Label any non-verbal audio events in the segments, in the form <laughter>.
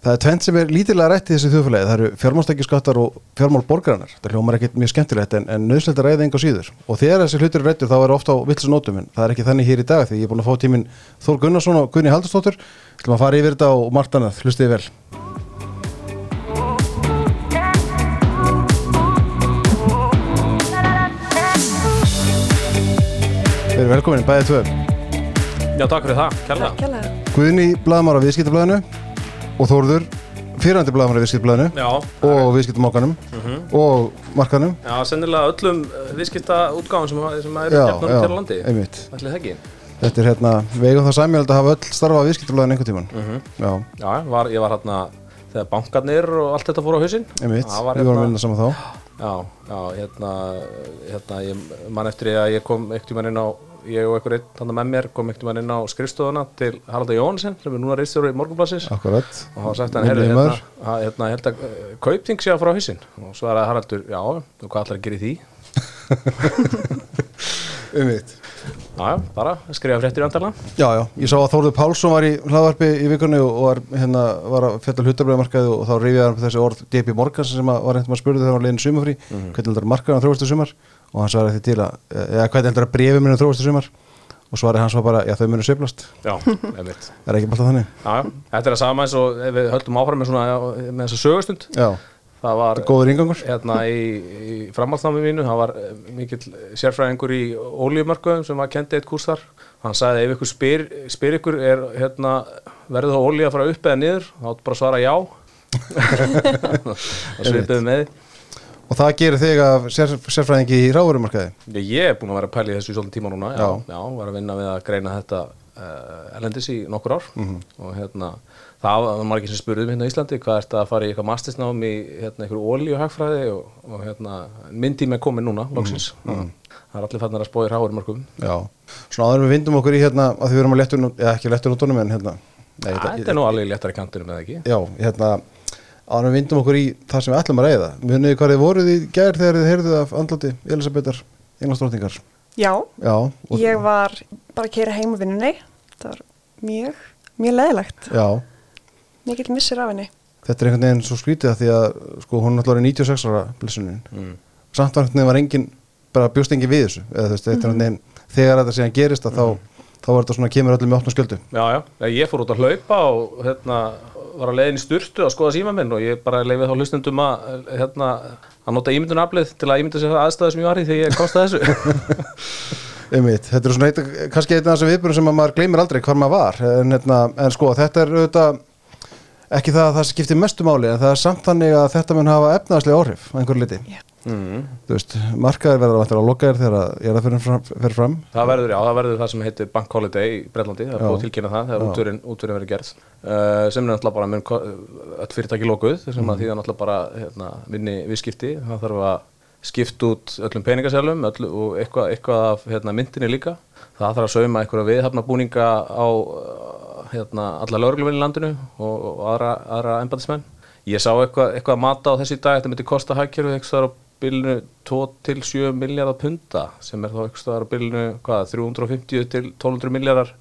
Það er tvent sem er lítilega rætt í þessu þjóðfélagi, það eru fjármálstækjuskattar og fjármálborgarinnar. Það hljómar ekkert mjög skemmtilegt en, en nöðslega ræða enga síður. Og þegar þessi hlutur er rættur þá er ofta á vilsunótum en það er ekki þannig hér í dag því ég er búin að fá tímin Þór Gunnarsson og Gunni Haldurstóttur. Þú ætlum að fara yfir þetta og margt annað, hlustið vel. Við erum velkominni, bæðið tvö. Já, takk fyrir það, kærlega. Guðni Blaðmar á Viðskiptablaðinu og Þórður fyrrandi Blaðmar á Viðskiptablaðinu Já, og Viðskiptamokkanum og Markanum. Já, sennilega öllum uh, viðskipta útgáðum sem, sem gefnum já, til á landi. einmitt. Ætli það ekki? Þetta er hérna, við eigum það sæmjöld að hafa öll starfa á Viðskiptablaðinu einhvern tíman Já, Já, var, ég var hérna þegar bankarnir og allt þetta fór á hausinn. einmitt, var við vorum hérna- vinna saman þá. Já, já, hérna, hérna, ég man eftir því að ég kom ekkert tímann inn á, ég og einhver einn þannig með mér kom ekkert tímann inn á skrifstofuna til Haraldur Jóhansen, sem er núna reistjóri í morgunblassins. Akkurat og hann sagt hann, Minnið hérna, hérna, held að uh, kaupting sé að fara á hausinn og svo er að Haraldur, já, og hvað ætlar að gera í því? <laughs> Einmitt Já, bara skrifa fréttir í andala. Já, já, ég sá að Þórður Pálsson var í hlaðvarpi í vikunni og var, hérna, var að fjalla hlutabræðamarkaði og þá rifjaði hann þessi orð D.B. Morgans sem var einhvern veginn að spurði þegar hann var leiðin sumafrí hvernig heldur að markaðan þróastu sumar og hann svaraði því til að, eða hvernig heldur að brefi minna þróastu sumar og svaraði hans var bara, já þau munu sveiflast Já, <laughs> einmitt. er ekki alltaf þannig? Já, já, þetta er að sama eins og við höldum áfram með svona, með þessa sögustund. Já, Það var góður ingangur hérna í, í framhaldsnámi mínu, það var eh, mikill sérfræðingur í ólíumörkuðum sem var kendi eitt kurs þar. Hann sagði ef ykkur spyr, spyr ykkur er hérna, verður þá ólí að fara upp eða niður, þá bara svara já. Það svipiði með. Og það gerir þig af sér, sérfræðingi í ráðurumarkaði Ég, er búinn að vera að pæla í þessu í svolítið tíma núna, já, Já. var að vinna við að greina þetta uh, erlendis í nokkur ár Mhm. og hérna, það var margir sem spurðum hérna á Íslandi, hvað ertu að fara í eitthvað mastersnám í hérna einhverju ólíu hagfræði og, og hérna, minn tími er komin núna, loksins, Mhm. það er allir fannar að spója ráðurmarkum. Já, svona en við vindum okkur í hérna að því við erum að lettur, eða ekki lettur út honum en hérna Nei, Þetta er nú alveg léttari kantunum eða ekki? Já, hérna en við vindum okkur í það sem við ætlum að reyða Munið þið hvað þið voruð í gær þegar þið heyrðuð af andlati Elisabetar Englandsdróttingar Já, Já, og, ég var bara að keira heim á vinnunni. Það var mjög, mjög leðilegt. já, Mikill missir af henni. þetta er einhvern veginn svo skrítið að því að sko hún er náttúrulega 96 ára blessunin. Mm. Samt var einhvern veginn var engin, bara bjóst engin við þessu. Eða veist, þetta er einhvern veginn þegar þetta síðan gerist að þá, þá var þetta svona kemur öllum með opnum sköldu Já, já, ég fór út að hlaupa og hérna, var að leiðin í sturtu að skoða síma minn og ég bara leiði þá hlustendum að, hérna, að nota ímyndunaflið til að ímynda sér aðstæðu sem ég var í þegar ég komst að þessu. <laughs> Einmitt, þetta er svona eitt, kannski af þessum viðbjörnum sem að maður gleymir aldrei hvar maður var en, hérna, en sko þetta er auðvitað ekki það að það skiptir mestu máli en það er samt þannig að þetta mun hafa efnaðslega áhrif á einhverju liti Já. Mm. þú veist, markaðir verða vantar á lokaðir þegar að ég er að fyrir fram. Það verður, já, það verður það sem heitir Bank Holiday í Breitlandi, það er búið að tilkynna það þegar útverðin, verður gerð uh, sem er náttúrulega bara mun öll fyrirtæki lokuð sem Mhm. að því það náttúrulega bara hérna, vinni viðskipti, það þarf að skipta út öllum peningasælum öll, og eitthvað, eitthvað af hérna, myndinni líka það þarf að sauma eitthvað viðhafna búninga á hérna, alla lögregluminn í landinu og, og aðra, aðra ég sá eitthvað, eitthvað að mata á þessi dag þetta myndi kosta hagkerfið eitthvað á bilinu 2 til 7 miljardar punta sem er þá eitthvað á bilinu hvað, 350 til 1200 miljardar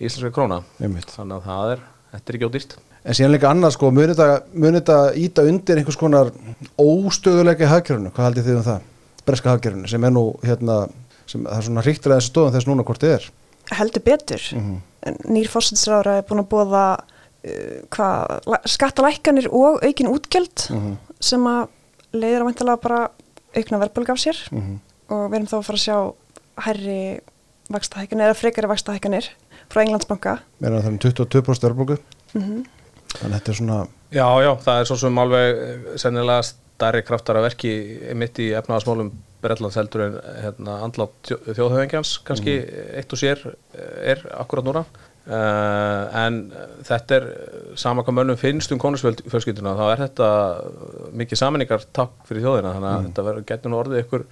íslenska króna einmitt. þannig að það er, þetta er ekki ódýrt En síðan líka annað sko, munið þetta, íta undir einhvers konar óstöðuleika í hagkerfinu, hvað haldið þið um það? Breska hagkerfinu sem er nú hérna, sem það er svona hrýttir að þessu stóðum þess núna hvort þið er. Heldur betur. Mhm. En Nýr fórsettisrára er búin að bóða uh, skattalækkanir og aukin útgjöld Mhm. sem að leiðir að vantilega bara aukna verðbólg af sér Mhm. og við erum þá að fara að sjá hærri vakstahækkanir eða frekari vakstahækkanir frá Englandsbanka. Meira en það er um 22% erbólgu. Mm Þannig að þetta er svona, Já, já, það er svo sem alveg eh, sennilega stærri kraftar að verki mitt í efnaðasmálum Bretlands heldur en hérna, andlátt þjó- þjóðhöfingjans kannski eitt og sér eh, er akkurat núna uh, en þetta er eh, sama hvað mönnum finnst um konusfjölskylduna þá er þetta mikið saminningar takk fyrir þjóðina þannig að þetta verður getur nú orðið ykkur,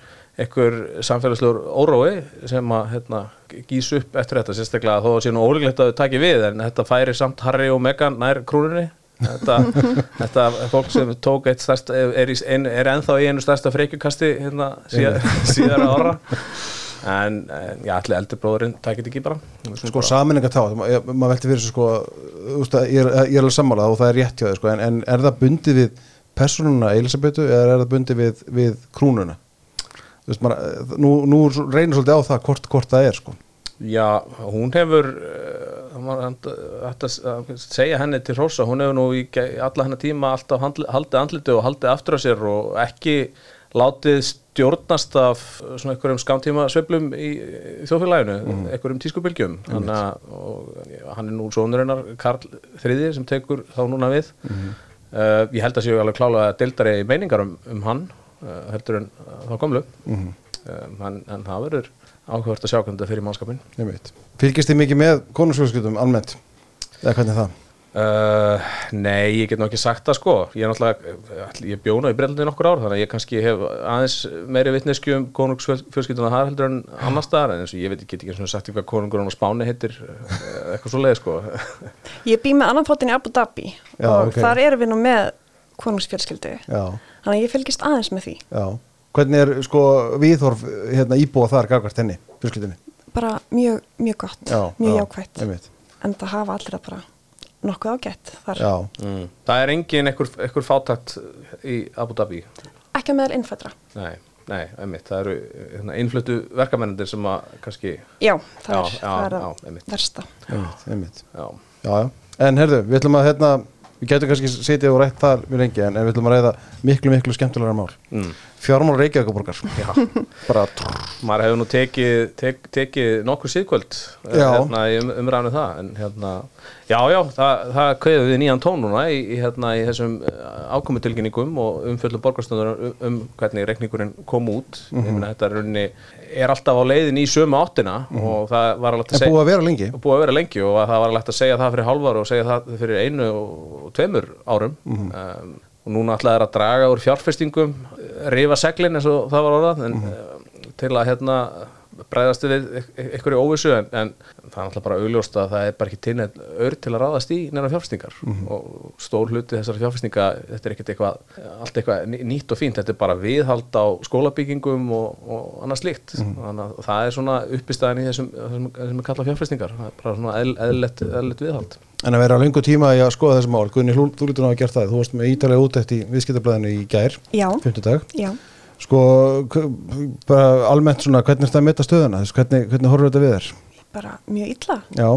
ykkur samfélagslegur órói sem að hérna, gís upp eftir þetta sérstaklega þó að sé nú ólíklegt að þau taki við en þetta færi samt Harry og Meghan nær krúnunni. Þetta, <laughs> þetta fólk sem tók eitt stærsta, er, í, ein, er ennþá í einu stærsta freykjukasti hérna, síðar, síðara ára <laughs> en, en já, allir eldri bróðurinn þetta ekki bara. Sko saminninga tá, maður velti fyrir sko, að ég er, ég er alveg sammálað og það er rétt hjá þér sko, en, en er það bundið við personuna Elisabetu eða er það bundið við, við krúnuna? Þú veist, maður, nú, nú reynir svolítið á það hvort, hvort það er sko. Já, hún hefur uh, maður ætti að að segja henni til hrósa, hún hefur nú í alla hennar tíma alltaf haldið andliti og haldið aftur af sér og ekki látið stjórnast af uh, svona einhverjum skamtíma sveiflum í, þjóðfélaginu, einhverjum tískubylgjum. Þannig að hann er nú sonurinnar Karl Þriði sem tekur þá núna við. Uh, ég held að séu alveg klálega deildari meiningar um, um hann uh, heldur en uh, þá komlu um, en, en það verður áhugavert að sjá hvernig þetta fyrir mannskapin fylgist þið mikið með konungsfjölskyldum almennt, eða hvernig er það Uh, nei, ég get nú ekki sagt það sko. Ég er náttúrulega, ég bjóna í Breitlandin nokkur ár þannig að ég kannski hef aðeins meiri vitnesku um konungsfjölskylduna þar heldur en annar staðar en eins og ég veit, ég get ekki eins og sagt hvað konungurinn á Spáni heitir eh, eitthvað svo leið sko. <laughs> Ég bý með annan fótinn í Abu Dhabi Já, og ok. þar erum við nú með konungsfjölskyldu. Já, þannig að ég fylgist aðeins með því. Já. Hvernig er sko viðhorf hérna, íbúa þar gagvart henni, fjölskyldunni? Bara mjög, mjög gott, mjög já, jákvætt. en það hafa allir það bara nokkuð ágætt þar, já, mm. það er engin einhver, einhver fátækt í Abu Dhabi ekki meðal innfættra nei, nei, einmitt, það eru hérna, innfluttu verkamennir sem að kannski Já, það Já, er, já, það, er já, það einmitt. versta einmitt, einmitt. já, Já, já. En herðu, við ætlum að hérna, við getum kannski setið og rætt þar mjög lengi en, við ætlum að ræða miklu, miklu skemmtilegra mál. mm. Fjármál Reykjavíkuborgar. já Bara, maður hefur nú tekið, tek, tekið nokkur síðkvöld eh, hérna, í um, umræðinu það en hérna, já, já, það, það kveður við nýjan tón núna í, hérna, í þessum ákomutilkynningum og umfjöldum borgarstöður um, um hvernig reikningurinn kom út ég meina þetta er, rauninni, er alltaf á leiðin í sömu áttina og það var alveg að vera lengi. búið að vera lengi og það var alveg að segja það fyrir hálfar og segja það fyrir einu og tveimur árum Mhm. um, og núna ætlaði þeir að draga úr fjárfestingum rifa seglin eins og það var orðað en, um, til að hérna bregðast við e- einhverju óvissu en, en það er alltaf bara augljóst að það er bara ekki til neitt ör til að ráðast í neina fjárfestingar Mhm. og stór hluti þessara fjárfestinga þetta er ekkert eitthvað, allt eitthvað ný- nýtt og fínt, þetta er bara viðhald á skólabyggingum og, og annað slíkt Mhm. þannig að það er svona uppistæðin í þessum, þessum, þessum er kallað fjárfestingar það er bara svona eðl- eðlilegt eðlilegt viðhald En að vera á lengu tíma í að skoða þessi mál. Gunni, þú lítur nú að gert það. Þú varst með ítalega útætt í viðskiptablaðinu í gær, Já, fimmtudag. já Sko, bara almennt svona, hvernig er þetta að meta stöðuna? Þess, hvernig, hvernig horfur þetta við þér? bara mjög illa, Já,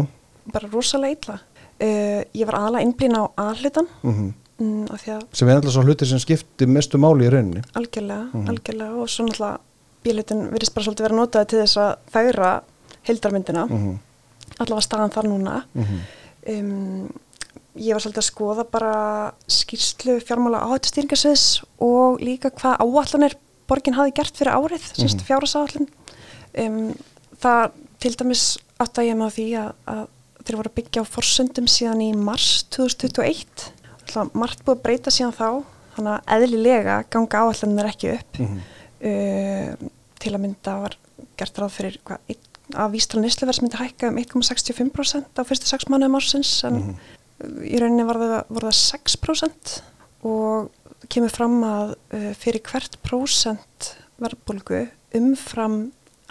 bara rosalega illa. Uh, Ég var aðalega innblín á aðhlutan mm mm, af því að sem er alltaf svo hluti sem skipti mestu máli í rauninni. algjörlega, algjörlega. Og svo náttúrulega bílutin virðist bara svolítið vera notaði til þess að færa heildarmyndina. Mm allavega staðan þar núna. -hmm. um, ég var svolítið að skoða bara skýrslu fjármála áhættustýringasviðs og líka hvað áallanir borgin hafi gert fyrir árið, mm fjárhásáallin um, það til dæmis átt að ég á því að, að þeir voru að byggja á forsöndum síðan í mars 2021 Alltaf margt búið að breyta síðan þá þannig að eðlilega ganga áallanir ekki upp. Uh, til að mynda var gert ráð fyrir hvað, að vísla nýsluverðs myndi hækka um 1,65% á fyrstu 6 mánuðum ársins en í rauninni var það, voru það 6% og kemur fram að uh, fyrir hvert prósent verðbólgu umfram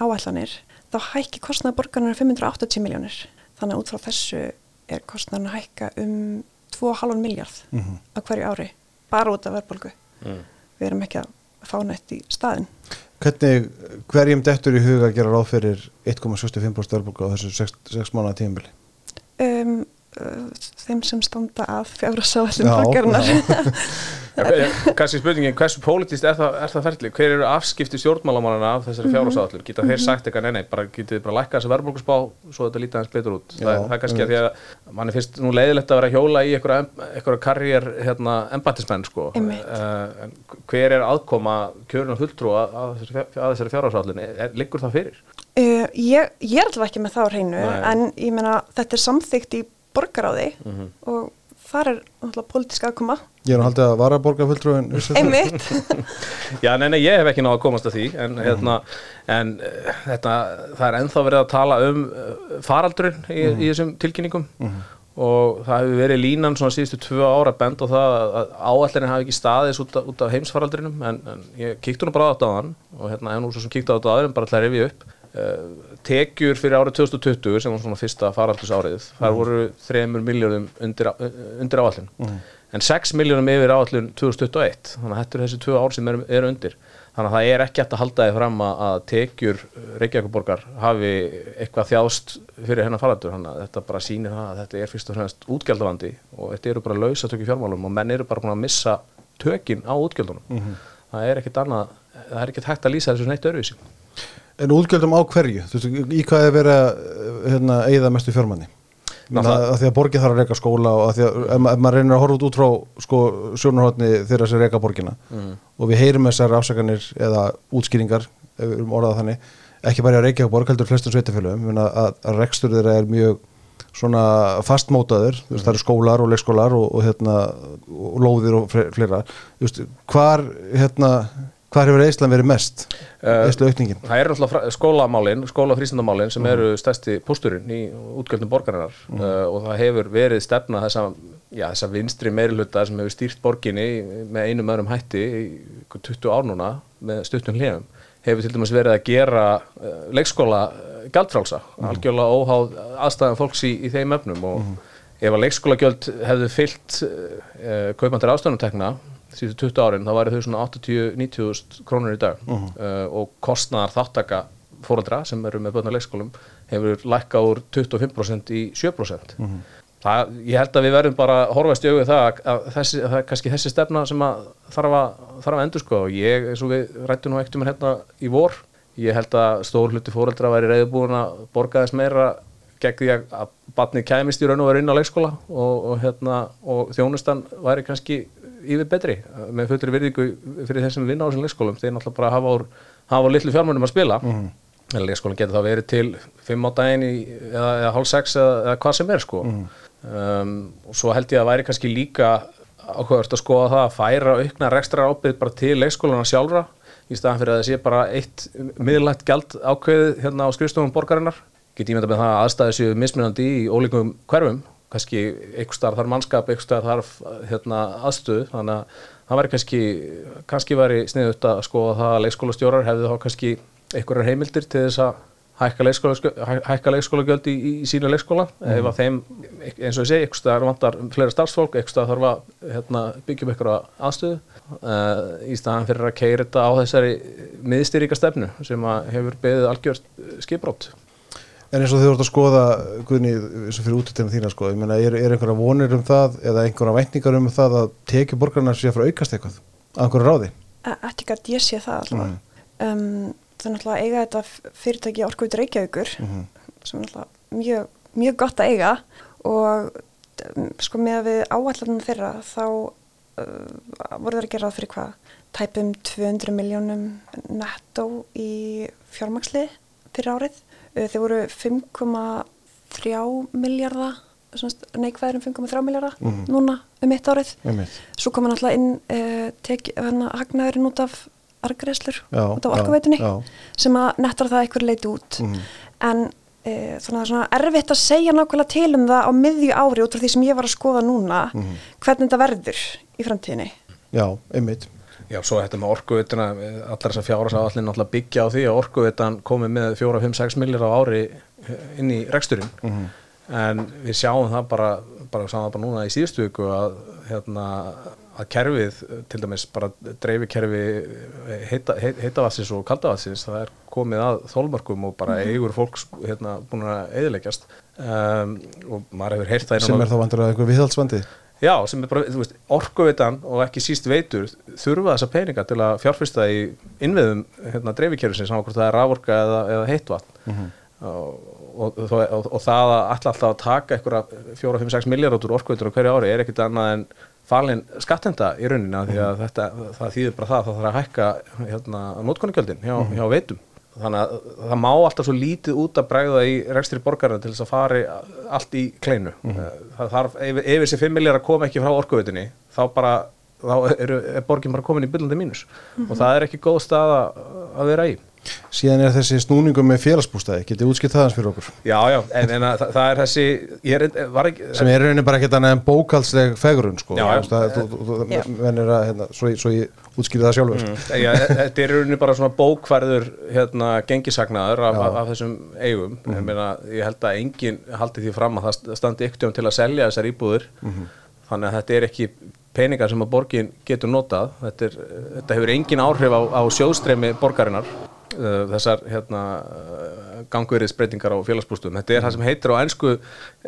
áætlanir þá hækki kostnaði borgarnar 580 miljónir þannig að út frá þessu er kostnaðan að hækka um 2,5 miljard Mhm. á hverju ári bara út af verðbólgu mm. við erum ekki að fá neitt í staðin Hvernig, hverjum dettur í huga að gera ráð fyrir 1,65% verðbólgu á þessu 6 mánuða tímabili? um, þeim sem standa að fjárhásáallin Já, borgarinnar. <laughs> kannski spurningin, hversu pólitíst er það, er það ferli, hver eru afskipti stjórnmálamannana af þessari Mhm. fjárhásáallur, geta þeir sagt eitthvað, nei, nei, bara getið þið bara lækka þessi verðbólkusspá svo þetta lítið aðeins betur út, Já, það, það er kannski að því að manni finnst nú leiðilegt að vera hjóla í einhverja, karriér hérna, embattismenn sko, uh, en hver er aðkoma kjörun og fulltrúa að að þessari fjárhásáallin, liggur það fyrir? Uh, ég, ég er alltaf ekki með það á hreinu Nei. en ég meina þetta er samþygt í borgaráði Mhm. og þar er náttúrulega pólitíska aðkoma. Ég er nú haldið að vara borgarfulltrúin <laughs> einmitt. Já, nei, nei, ég hef ekki náða að komast að því en, hérna, en þetta, það er ennþá verið að tala um uh, faraldurinn í, í þessum tilkynningum og það hefur verið línan svona síðustu tvö ára bend og það að áallinni hafi ekki staðis út af, af heimsfaraldrinum en, en ég kíktu nú bara á þetta á hann og hérna, en nú svo sem kíktu á þetta á en bara ætla að rifja upp uh, tekjur fyrir árið 2020 sem var svona fyrsta faraldus árið þar voru 3 miljóðum undir, undir áallin en 6 miljóðum yfir áallin 2021 þannig að þetta eru þessi tvö ár sem eru er undir. Þannig að það er ekki hægt að halda því fram að, að tekjur Reykjavíkuborgar hafi eitthvað þjást fyrir hennar faraldur. Þannig að þetta bara sýnir það að þetta er fyrst og fremst útgjaldavandi og þetta eru bara lausatökk í fjármálum og menn eru bara búin að missa tökin á útgjaldunum ekkit annað, það er ekkit hægt að lýsa þessu neitt öruvísi En útgjöldum á hverju? Þú veist, í hvað er verið að hérna, eigða mestu fjármanni? Náttúrulega- að því að borgið þarf að reyka skóla og að því að ef, ef maður reynir að horfa út frá sko, sjónarhóttni þeirra sem reyka borgina og við heyrum þessar afsakanir eða útskýringar, ef við erum orðað þannig ekki bara að reykja borg, heldur flestum sveitafélögum að, að, að rekstur þeirra er mjög svona fastmótaður veist, það eru skólar og leikskólar og, og, hérna, og lóðir og fle- fleira veist, hvar hérna, hvar hefur Ísland verið mest? Eh, Íslu aukningin? Það eru náttúrulega skólamálin, skólafrístandamálin sem eru stærsti pósturinn í útgjöldum borgarinnar. Uh, og það hefur verið stefna þessa, já, þessa vinstri meirihluta sem hefur stýrt borginni með einum öðrum hætti í ykkur 20 ár núna með stuttum hlefum hefur til dæmis verið að gera uh, leikskóla uh, gjaldfrálsa, algjörlega óháð aðstæðan fólks í, í þeim efnum og ef að leikskólagjöld hefðu fyllt uh, kaupandir ástöðnutekna síðustu 20 árin, þá væri þau svona 80-90 krónur í dag. Uh, og kostnaðar þáttaka fóreldra sem eru með börn á leikskólum hefur lækkað úr 25% í 7% það, ég held að við verðum bara að horfast í auðvið það að, þessi, að kannski þessi stefna sem að þarf að, þarf að endur sko og ég, eins og við rættum nú ekkert um hérna í vor ég held að stór hluti fóreldra væri reyðbúin að borga þess meira gegn því að, að batnið kæmist í raun og verið inn á leikskóla og, og, hérna, og þjónustan væri kannski yfir betri með fullri virðingu fyrir þeir sem vinna á þessum leikskólum. Þeir náttúrulega bara hafa úr, hafa úr litlu fjármönum að spila. Mm. en leikskólinn getur þá verið til fimm á daginn í, eða, eða hálf sex eða, eða hvað sem er sko. Um, og svo held ég að væri kannski líka áhugavert að skoða það að færa aukna rekstra ábyrð bara til leikskólana sjálfra í staðan fyrir að það sé bara eitt miðlægt gjald ákveðið hérna á skrifstofum borgarinnar. Get ég með það að aðstæði séu mismunandi í ólíkum hverfum kannski einhver starf þarf mannskap, einhver starf þarf hérna, aðstöðu. Þannig að það væri kannski kannski væri sniðut að skoða það að leikskólastjórar hefði þá kannski einhverjar heimildir til þess að hækka leikskóla, hækka leikskólagjöld í, í sínu leikskóla. Ef að þeim, eins og ég segi, einhver staðar vantar fleira starfsfólk, einhver staðar þarf að hérna, byggjum einhverja aðstöðu. Uh, í staðan fyrir að keira þetta á þessari miðstýríka stefnu sem að hefur beðið algjört skiprótt En eins og þið voruð að skoða, Guðni, eins og fyrir útutinu þína sko, ég meina, er, er einhverja vonir um það eða einhverja væntningar um það að tekið borgarna sé að fara að aukast eitthvað að einhverju ráði? E- Ekki gæt ég sé það alltaf. Um, það er náttúrulega að eiga þetta fyrirtæki Orkuveitur Reykjavíkur sem er náttúrulega mjög, mjög gott að eiga og um, sko með að við áallanum þeirra þá uh, voru þeir að gera það fyrir hvað tæpum 200 miljónum nettó í fjármaksli fyrir árið. Uh, þeir voru 5,3 miljardar neikvæður um 5,3 miljardar núna um eitt árið Einmitt. svo kom hann alltaf inn uh, tek, hana, hagnaðurinn út af argreðslur Já, út af orkuveitunni sem að nettar það eitthvað leiti út Mhm. en uh, þannig að það er svona erfitt að segja nákvæmlega til um það á miðju ári út frá því sem ég var að skoða núna Mhm. hvernig þetta verður í framtíðinni Já, einmitt. Já, svo þetta með orkuveituna, allar þessar fjárhans áallin náttúrulega byggja á því að orkuveitan komi með 4-5-6 millir á ári inn í reksturinn. En við sjáum það bara, bara sáum það bara núna í síðustu viku að, hérna, að kerfið, til dæmis bara dreifikerfi heita, heit- heitavatsins og kaldavatsins, það er komið að þólmörkum og bara eigur fólks hérna, búin að eðileggjast um, og maður hefur heyrt það Sem er þá vandur að einhver viðhaldsvandi? Já, sem er bara, þú veist, orkuveitan og ekki síst veitur þurfa þessa peninga til að fjárfyrsta í innviðum hérna, dreifikerfisins saman hvort það er raforka eða, eða heitvatn og, og, og, og, og það að alltaf alltaf að taka einhverja 4-5-6 miljard út úr orkuveitur á hverju ári er ekkit annað en falin skattenda í rauninna því að þetta, það þýðir bara það að það þarf að hækka hérna, nótkonugjöldin hjá, hjá veitum þannig að það má alltaf svo lítið út að bregða í rekstri borgarna til þess að fari allt í kleinu. Það þarf, ef, ef þessi 5 miljard koma ekki frá orkuveitinni þá bara þá er, er borgin bara komin í byllandi mínus. Og það er ekki góð stað að- að vera í síðan er þessi snúningum með félagsbústæði getið útskipt það hans fyrir okkur? Já, já, en, en að, það, það er þessi ég er, var ekki sem er rauninni bara ekkert annað en bókaldsleg fegurun sko, Já, já. Það- þú- þú- þú- Já. menn er að, hérna, svo, svo ég útskýri það sjálfur. Mm. Já, þetta er í rauninni bara svona bókvarður hérna, gengisagnaður af, af, af þessum eigum. Ég, meina, ég held að enginn haldi því fram að það standi ykkur til að selja þessar íbúður þannig að þetta er ekki peningar sem að borgin getur notað. Þetta, er, þetta hefur engin áhrif á, á sjóðstremi borgarinnar uh, þessar hérna, gangverðisbreytingar á félagsbústum þetta er það sem heitir á ennsku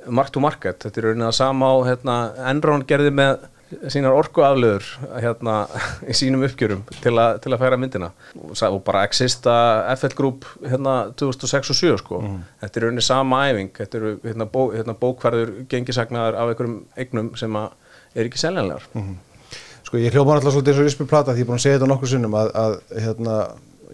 mark to market, þetta er rauninni að sama á hérna, Enron gerði með sínar orkuaflöður hérna, <laughs> í sínum uppgjörum til, a, til að færa myndina. Og, bara exista FL Group hérna 2006 og 7 sko. þetta er rauninni sama æfing. Þetta eru hérna, bó, hérna, bókvarður gengisagnaðar af einhverjum eignum sem er ekki seljanlegar. Sko ég hljópa alltaf svolítið eins og Ísby Plata því ég er búin að segja þetta nokkur sinnum að, að hérna,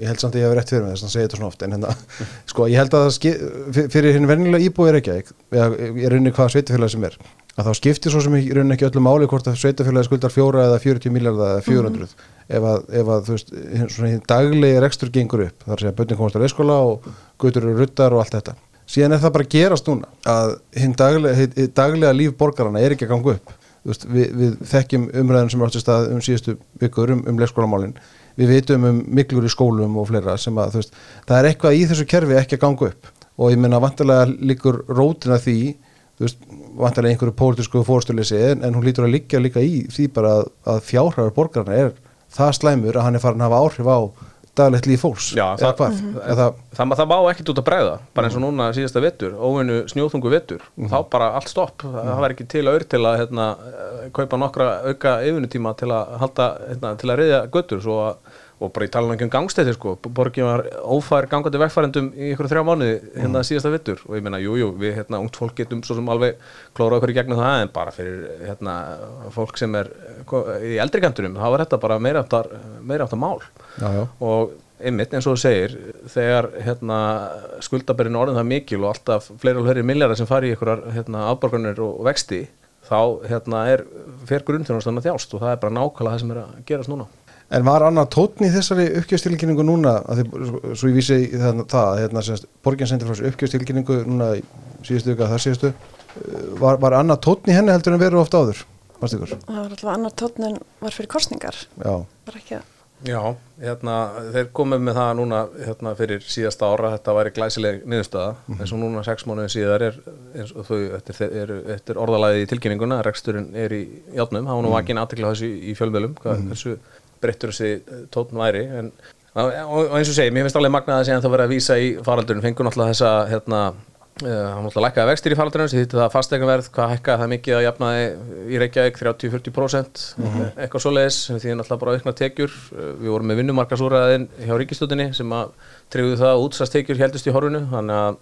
ég held samt að ég hef rétt fyrir mig þess að segja þetta svona oft en hérna, <laughs> sko ég held að það ski, fyr- fyrir hinn vennilega íbúið er ekki eða ég rauninni hvað sveitafélagi sem er að þá skiptir svo sem í rauninni ekki öllu máli hvort að sveitafélagi skuldar fjóra eða 40 miljardar eða 400 ef, að, ef að þú veist, svona hinn daglegi rekstur gengur upp þar sé að bönni komast á leyskóla og gutur eru ruttar og allt þetta. Síðan er það bara að gerast núna að hinn daglega, daglega líf borgarana er ekki að ganga upp. Veist, við, við þekkjum umræðin sem átt í stað um síðustu vikur um, um leikskólamálin við vitum um miklur í skólum og fleira sem að veist, það er eitthvað í þessu kerfi ekki að ganga upp. Og ég minna vantarlega líkur rótina því veist, vantarlega einhverju pólitísku fórstuleysi en, en hún lítur að liggja líka í því bara að, að fjárhæður borgarna er það slæmur að hann er farin að hafa áhrif á daglegt líf fólks Já, eða það- hvað, eða það, það má ekkit út að bregða bara eins og núna síðasta vettur, óvinnu snjóþungu vettur þá bara allt stopp, það var ekki til aur til að hérna, kaupa nokkra auka yfinutíma til að halda hérna, til að reyðja göttur svo að og bara í talan ekki um gangstætti sko. Borgin var ófær gangandi vegfærendum í ykkur þrjá mánuði hérna síðasta vittur og ég meina, jú, jú, við hérna ungt fólk getum svo sem alveg klóra okkur í gegnum það en bara fyrir hérna fólk sem er í eldri kantunum, þá var þetta bara meira áttar, meira áttar mál. Já, já, og einmitt eins og þú segir þegar hérna, skuldaberinn orðin það mikil og alltaf fleiri og fleiri milljarar sem fari í einhverjar hérna, afborgarnir og, og vexti þá hérna, er fer grunnþjónastan að þjást og það er bara nákvæmlega það sem er að gerast núna En var annað tótn í þessari uppgjörstilkynningu núna, þið, svo, ég vísi í það, það hérna, semst, borgin sendir frá þessu uppgjörstilkynningu núna í síðustu vika, þar síðustu, uh, var, var annað tótn í henni heldur en verið ofta áður? Það var alltaf annar tónn en var fyrir kostningar. Já, Var ekki að... Já, hérna, þeir komið með það núna hérna, fyrir síðasta ára, þetta væri glæsileg niðurstaða, eins og núna sex mánuðin síðar er, eins og þau, þetta er orðalagið í tilkynningunna, reksturinn er í játnum, það var nú vakin aðtekla þessu í fjölmjölum, hvað, hversu breyttur þessi tótn væri, en og, og eins og segi, mér finnst alveg magnað að segja að það verið að vísa í faraldurinn, fengur náttúrulega þessa, hérna, hann náttúrulega lækkaði vextir í faraldurinn það að fastegnverð, hvað hækkaði það mikið að jafnaði í Reykjavík 30-40% eitthvað svoleiðis, sem því náttúrulega bara aukna tekjur, uh, við vorum með vinnumarkasúræðin hjá ríkistöldinni sem að treyðu það að útsastekjur heldust í horfinu þannig að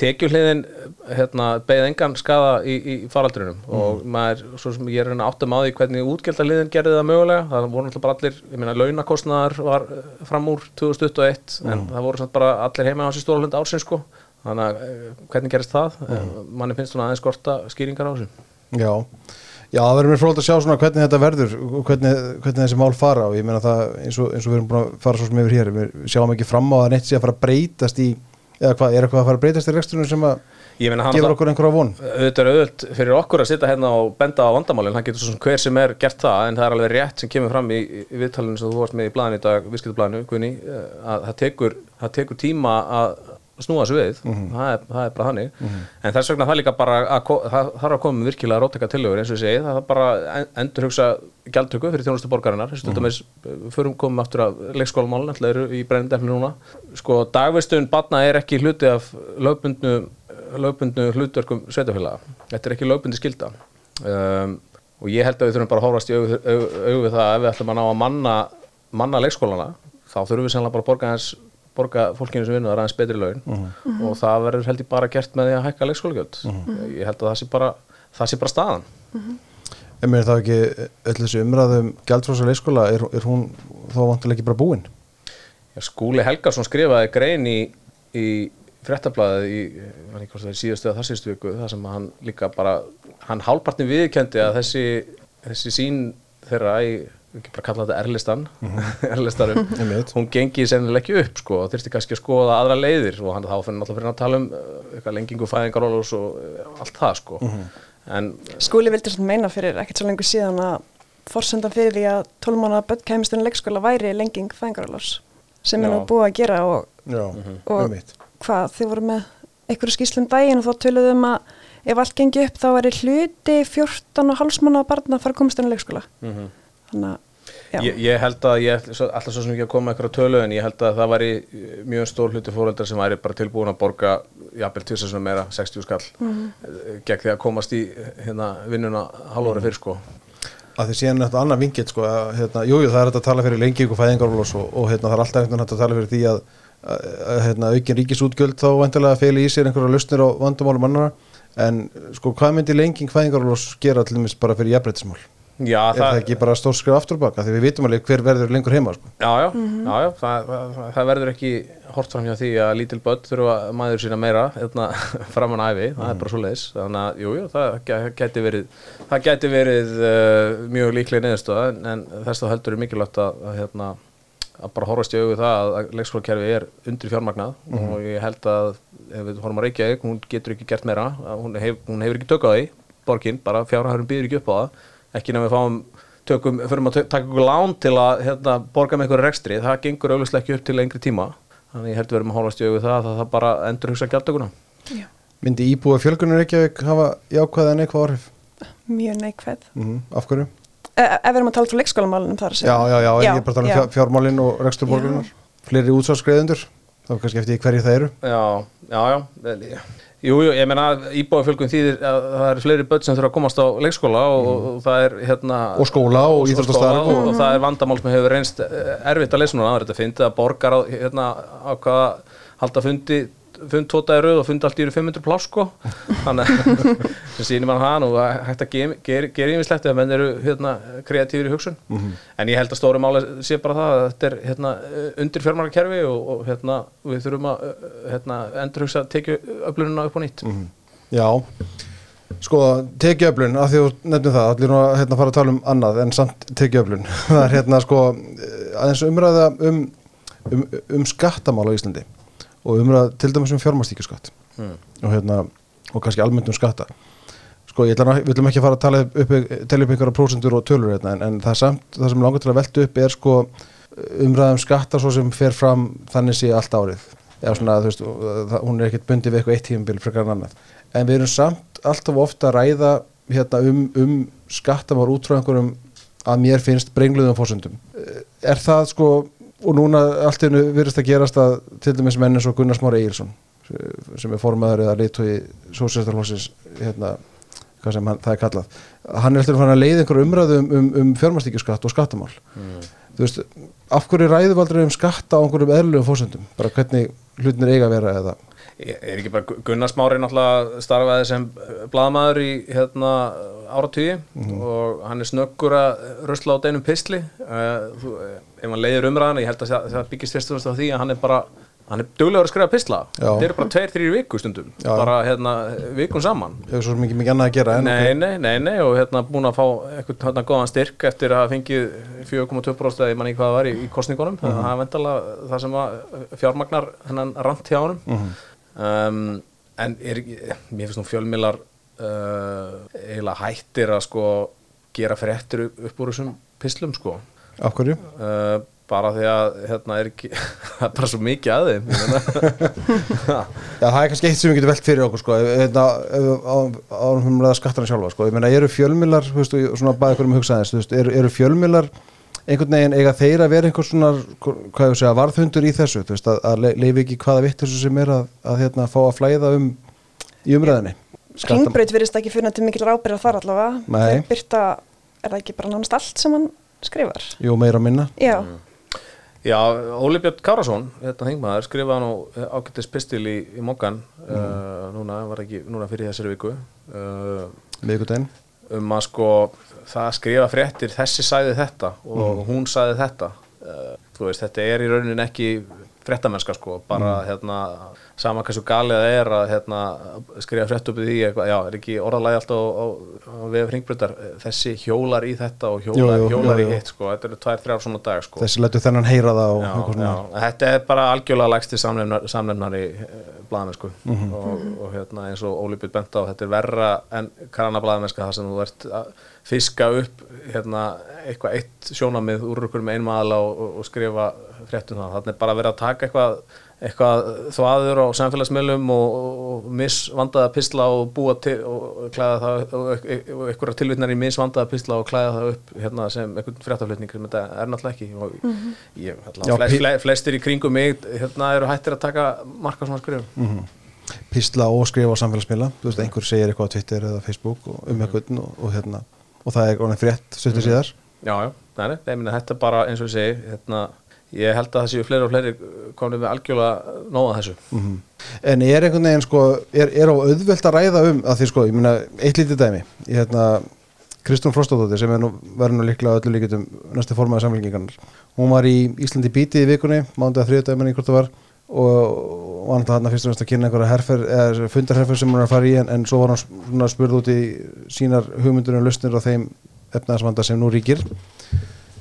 tekjuhliðin hérna, beigð engan skada í, í faraldurinnum og maður, svo sem ég er átta með á því hvernig útgjaldaliðin gerði það mögulega. Það voru náttúrulega bara allir, ég meina launakostnaðar var eh, fram úr 2021 en það voru samt bara allir heima á þessi stóra hlundi ársins sko, þannig að eh, hvernig gerist það, mm. manni finnst svona aðeins skorta skýringar á þessu. Já, já, það verður mér fróld að sjá svona hvernig þetta verður og hvernig, hvernig þessi mál fara og ég meina það eins og, eins og við erum búin að fara svo sem yfir hér, við sjáum ekki fram á að neitt sé að fara að breytast í, eða hvað, er eitthvað að fara að breytast í reksturinn sem að hann gefur okkur einhverja von? auðvitað er auðvöld fyrir okkur að sitja hérna og benda á vandamálinn, það getur svo sem hver sem er gert það en það er alveg rétt sem kemur fram í, í viðtalinu sem þú varst með í blæðinu í dag, viðskiptablaðinu, Guðni, eh, að það tekur, það tekur tíma að snúa þessu við, það, er, það er bara þannig. En þess vegna það líka bara þarf að koma virkilega róteka tillögur eins og ég segi, það er bara en- endur hugsa gjaldtöku fyrir þjónustu borgarinnar. Að dæmis, förum komum aftur af leikskólamálun, alltaf eru í brennindefni núna. Sko, dagvistun batna er ekki hluti af lögbundnu lögbundnu hlutverkum sveitafélaga þetta er ekki lögbundi skilda um, og ég held að við þurfum bara að hórast í augu, augu, augu við það að ef við ætlum að ná að manna, manna leikskólana þá þurfum við sannlega bara að borga, hans, borga fólkinu sem vinnur það aðeins betri laun. Og það verður held ég bara gert með því að hækka leikskólagjöld. Ég held að það sé bara, það sé bara staðan. En mér er það ekki öll þessi umræðum gjaldfrása leikskóla, er, er hún þá vantilega ekki bara búin? Já, Skúli Helgarsson skrifaði grein í, í fréttablaðið í, er síðustu eða þar síðustu viku, það sem hann líka bara, hann hálpartin viðkendi að þessi, þessi sín þeirra í ekki bara kalla þetta erlistan erlistarum, <laughs> Einmitt. hún gengi sennilega ekki upp sko, og þurfti kannski að skoða aðra leiðir og hann þá fyrir náttúrulega fyrir að tala um uh, eitthvað lengingu fæðingarólus og uh, allt það sko. En Skúli vildi svona meina fyrir ekkert svo lengur síðan að forsendan fyrir því að 12 mánuða börn kæmist inn í leikskóla væri lenging fæðingarálás sem er nú búið að gera og, Já, og einmitt. hvað þið voru með einhverju skýslum daginn og þá töluðum að ef allt gengi upp þá er hluti 14 og hálfsmánuða barna að fara að komast inn í leikskóla. Mhm. þannig að ég, ég held að ég ætla alltaf svo sem ekki að koma eitthvað tölu en ég held að það væri uh, mjög stór hluti fóreldrar sem væri bara tilbúin að borga jafnvel tvisar svona meira, 60 skall mm. gegn því að komast í hérna, vinnuna halvóra fyrir sko að því síðan þetta annar vingill sko, að, hérna, jú, jú, það er hægt að tala fyrir lengi ykkur fæðingarólós og, og hérna, það er alltaf einhvern veginn að tala fyrir því að, að, að hérna, aukin ríkisútgjöld þá vantilega feli í sér einhverja lausnir á vandamálum annara en sko, hvað myndi lenging fæðingarólós gera til dæmis bara fyrir jafnbreytismál? Já, Er það ekki bara stór skrif aftur og baka? Því við vitum alveg hver verður lengur heima sko. Já, já, já, já það, það, það verður ekki hort fram hjá því að lítil börn þurfa maður sína meira hérna, <laughs> framan æfi, það er bara svo leiðis þannig að, jú, jú, það gæti verið það gæti verið uh, mjög líklega neðustöða, en, en þess þá heldur er mikilvægt að, að, hérna, að bara horfast í augu það að, að leikskólakerfi er undir fjármagnað og ég held að ef við horfum að Reykjavík, hún getur ekki gert meira. Að hún, hef, hún hefur ekki tök á því borgin, bara fjárhæðurum býður ekki upp á það ekki nefnir við fáum tökum, förum að taka ykkur lán til að hérna, borga með ykkur rekstri, það gengur auðvitað ekki upp til lengri tíma. Þannig ég held við erum að horfast í augu það að það bara endur hugsa gjaldtökuna. Já, Myndi íbúa fjölgunir ekki að hafa jákvæða eitthvað áhrif? mjög neikvæð. Mm Af hverju? e ef við erum að tala frá leikskólamálunum þar að segja. Já, já, já, en ég er bara að tala um já. fjár, fjármálin og rekstur borgarinnar. Fleiri útsvarsgreðendur þá kannski eftir hverju það eru. Já, já, já já. Jú, ég meina íbúafjölgun þýðir að það eru fleiri börn sem þurfa að komast á leikskóla og, og það er hérna Og skóla og íþróttastarf og, og- og það er vandamál sem hefur reynst eh, erfitt að leysa núna, það er þetta fyndið að borgar á, hérna, á hvaða halda fundi fund tóta í rauð og fund allt í eru 500 pláss sko. Þannig að <laughs> sem sýnir mann hann og hægt að gera ger, ger yfirslegt ef menn eru hérna, kreatífur í hugsun. En ég held að stóri máli sé bara það að þetta er hérna, undir fjármarkakerfi og, og hérna, við þurfum að hérna, endurhugsa tekju öflununa upp á nýtt. Já, sko tekiöflun, af því þú nefnum það allir nú að hérna, fara að tala um annað en samt tekiöflun <laughs> það er hérna sko aðeins umræða um, um, um skattamál á Íslandi og umræða til dæmis um fjármastíkjaskatt Mm. og hérna og kannski almennt um skatta. Sko ég ætla, við ætlum ekki að fara að tala upp, upp einhverja prósentur og tölur hérna, en, en það samt, það sem langar til að velta upp er sko umræðum skatta svo sem fer fram þannig sé allt árið. Svona, veist, hún er ekkert bundið við eitthvað eitt tímabil frekar en annað. En við erum samt alltaf ofta að ræða hérna um, um skattamár út frá einhverjum að mér finnst brengluðum fórsöndum er það sko og núna allt í einu virðist að gerast að til dæmis menn eins og Gunnar Smári Egilson sem er formaður eða leitói sósjastarflósins hérna, hvað sem hann, það er kallað hann er alltaf fann að leiða einhverju umræðu um, um, um fjármastíkjuskatt og skattamál. Þú veist, af hverju ræðum við aldrei um skatta á einhverjum eðlugum fórsöndum bara hvernig hlutinir eiga að vera eða? Er ekki bara Gunnar Smári náttúrulega starfaði sem blaðmaður í hérna áratugji og hann er snöggur að rusla á deinum pistli. Uh, þú, eh, ef hann leiðir umræðan ég held að það, það byggist fyrst og fremst á því að hann er bara hann er duglegur að skrifa pistla. Þetta eru bara tveir, þrýr viku stundum Já. bara hérna vikun saman. Hefur svo mikið mikið annað að gera en Nei, nei, nei, nei, og hérna búin að fá eitthvað hérna góðan styrk eftir að hafa fengið 4,2% eða ég man ekki hvað það var í, í kostningunum það er vendalega það sem að fjármagnar hennan rant hjá honum. Um, en er, mér finnst nú fjölmiðlar uh, eiginlega hættir að sko gera fréttir upp, úr þessum pislum sko af hverju? uh, bara því að hérna er ekki <laughs> það er bara svo mikið að þeim. <laughs> Já, það er kannski eitt sem við getum velt fyrir okkur sko, hérna, árum ræða skattarna sjálfa sko, ég meina, eru veist, og svona bæði hverjum um hugsaðins, eru, eru fjölmiðlar einhvern veginn, eiga þeir að vera einhvers svona, hvað ég segja, varðhundur í þessu, veist, að, að le- leifi ekki hvaða vitt þessu sem er að, að hérna, fá að flæða um í umræðinni. Ringbraut virðist ekki fyrir til mikil ábyrða þar allavega. Nei. þeir byrta, er það ekki bara nánast allt sem hann skrifar? Jú, meira minna. já, Já, Óli Björn Kárasson, þetta þingmaður, skrifaði nú ágættis pistil í, í Mokkan uh, núna, var ekki, núna fyrir þessari viku. Uh, Miðvikudaginn. um að sko það að skrifa fréttir, þessi sagði þetta og hún sagði þetta. Uh, þú veist, þetta er í raunin ekki fréttamennska sko, bara hérna sama hversu galið það er að hérna, skrifa frétt upp í því eitthvað, já, er ekki orðalagi alltaf á, við hringbröndar þessi hjólar í þetta og hjólar, Jú, jú, hjólar jú, í hitt sko, þetta eru tvær, þrjár svona dag sko. Þessi letu þennan heyra það og já, eitthvað já, svona. þetta er bara algjörlega lægsti samnefnar, samnefnari blaðamennsku Mhm. og, og hérna, eins og Óli Björn bent á þetta er verra en karana blaðamennska þar sem þú ert að fiska upp hérna, eitthvað eitt sjónamið úr okkur með einum aðla og, og, og skrifa fréttum það, þannig er bara verið að taka eitthvað eitthvað þvaður á samfélagsmiðlum og, og misvandaða pisla og búa til og klæða það og einhverja tilvitnar í misvandaða pisla og klæða það upp hérna, sem einhvern fréttaflutning sem þetta er náttúrulega ekki. Og ég, Já, hérna, flest, pi- fle, flestir í kringum mig hérna, eru hættir að taka marka svona skrifum písla og skrifa á samfélagsmiðla. Þú veist, einhver segir eitthvað á Twitter eða Facebook og, um eitthvað og, og hérna og það er orðin frétt stuttur síðar. Já, já, þetta er bara eins og ég segi hérna, ég held að það séu fleiri og fleiri komnið með algjörlega nóða þessu. Mhm. en er einhvern veginn sko er, er á auðvelt að ræða um að því sko, ég meina, eitt lítið dæmi. Ég hérna, Kristún Frostadóttir sem nú verður nú líklega öllu líkitum næstu formaði samfélkingarnar hún var í Íslandi bítið í vikunni mándag þriðdæminni hvort það var og, og hann þarna fyrst og næst að kynna einhverja fundarherfer sem hún er að fara í en, en svo var hann spurð út í sínar hugmyndur um lausnir á þeim efnaðarsvanda sem nú ríkir.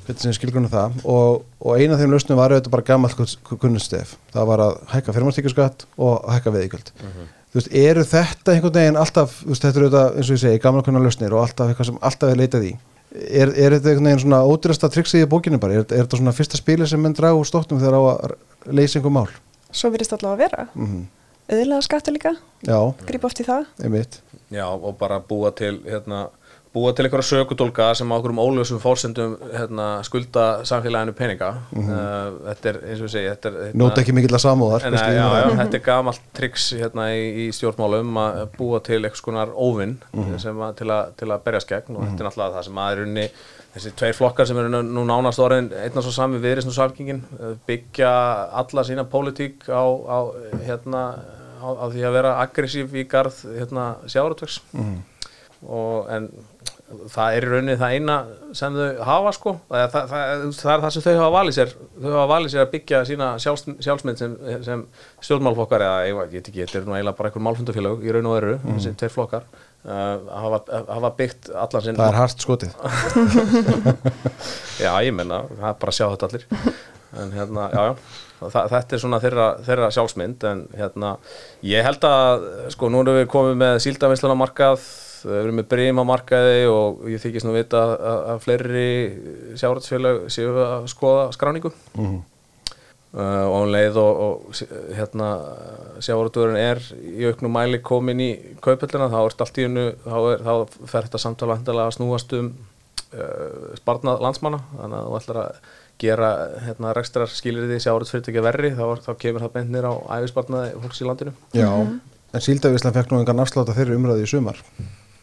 Hvernig sem skilgrunum það. Og, og eina af þeim lausnum var auðvitað bara gammalt kunnustef það var að hækka firmastíkjaskatt og hækka veðiköld þú veist, eru þetta einhvern veginn alltaf, veist, þetta eru auðvitað eins og ég segi, gamla kunna lausnir og alltaf eitthvað sem alltaf er leitað í. Er, er þetta einhvern veginn svona ódýrasta triksið í bókinu bara, er, er þetta svona fyrsta spili sem menn draga úr stóttum þegar á að leysa einhver mál Svo virðist allavega að vera. mm Auðlega skattu líka, já, grípa oft í það. einmitt Já, og bara búa til hérna, búa til einhverja sökudólka sem á okkur um ólösum fórsendum hérna, skulda samfélaginu peninga. Uh, þetta er, eins og þetta er, hérna, Nóta ekki mikill að samúðar umræðu. þetta er gamalt triks hérna í, í stjórnmálum að búa til eitthvað skonar óvinn sem að, til, til að berjast gegn. Og þetta er náttúrulega það sem að er unni þessi tveir flokkar sem eru nú- nánast orðin einn og svo sami viðrisn og samkingin byggja alla sína pólitík á, á, hérna, á, á því að vera aggressív í garð hérna, sjáratöks og en það er í rauninni það eina sem þau hafa sko. Það, það, það, það er það sem þau hafa valið sér. Þau hafa valið sér að byggja sína sjálfs, sjálfsmynd sem, sem stjórnmálflokkar eða ég veit ekki, þetta er nú eiginlega bara einhver málfundafélag í raun og veru, þessi tveir flokkar uh, hafa, hafa byggt allan sinn það er hart skotið. <laughs> Já ég menna, það er bara að sjá þetta allir. En hérna, já, já. Þetta er svona þeirra, þeirra sjálfsmynd en hérna, ég held að sko, nú erum við komið með síldavinsluna markað við erum með breym á markaði og ég þykist nú vita að, að fleiri sjáratsfélag séu að skoða skráningu. Mhm. Uh, og um leið og, og hérna sjávarútvörun er í auknum mæli komin í kaupöllina þá er allt í hennu þá, þá fer þetta samtala að snúast um uh, sparnað landsmanna. Þannig að þú ætlar að gera hérna, rekstrar skilir því sjávarútvörfyrirtækja verri þá, þá kemur það beinir á æfisparnaði fólks í landinu. Já, en Síldavíslan fekk nú engan afslátt að þeirri umræði í sumar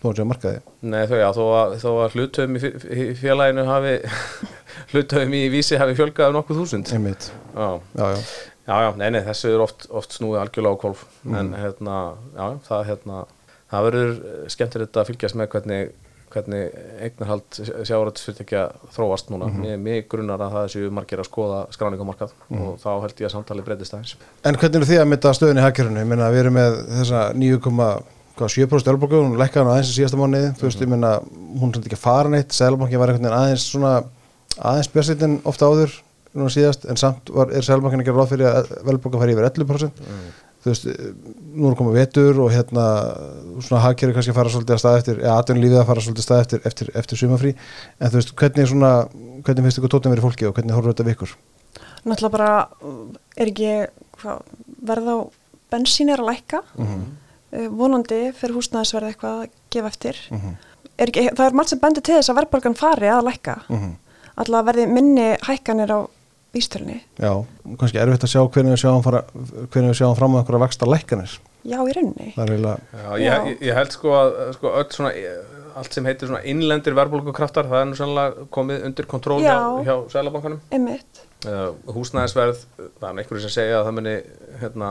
þó að markaði? Nei þau já, þó að, þó að hlutöfum í félaginu hafi <laughs> hlutöfum í vísi hafi fjölgað um nokkuð þúsund. Einmitt, Já, já, já. Já, já, nei, nei, þessu er oft, oft snúið algjörlega á kvolf en hérna, já, það hérna það verður skemmtilegt að fylgjast með hvernig, hvernig eignarhald sjáratsfyrirtækja þróast núna. Mér, mér grunnar að það séu margir að skoða skráningamarkað og þá held ég að samtali breytist aðeins. En hvernig eru þið að mynda stöðun í hagkerfinu? Ég meina, við erum með þessa 9,7% elborgu, hún lækkaði hann aðeins í síðasta mánuði, þú veist, ég meina, hún samt ekki að fara neitt, Sælabankin var einhvern veginn aðeins svona, aðeins björnsveitin ofta áður, núna síðast, en samt var, er Sælabankin ekki ráð fyrir að velborga fari yfir 11%, þú veist, nú er komið vetur og hérna, svona hagkerfi kannski að fara svolítið að stað eftir, eða atvinnulífið að fara svolítið að stað eftir, eftir, eftir sumafrí, en þú veist, hvernig svona, hvernig finnst ykkur tóttum verið fólki og hvernig horfur þetta við ykkur? Náttúrulega bara er ekki hvað, verð á bensín er að lækka. Mhm. uh, vonandi fyrir húsnæðisverð eitthvað að gefa eftir Mhm. er ekki, það er margt sem bendur til þess að verðborgan fari að lækka Mhm. alltaf verði minni hækkanir á vístölni Já, kannski erfitt að sjá hvernig við sjáum, fara, hvernig við sjáum fram á einhverja vaksta lækkanir. já í rauninni er eiginlega, Já, ég, ég, ég held sko að sko, öll svona, allt sem heitir svona innlendir verðbólgukraftar, það er nú sannlega komið undir kontról hjá, Já. hjá Sælabankanum uh, húsnæðisverð það er einhverju sem segja að það muni hérna,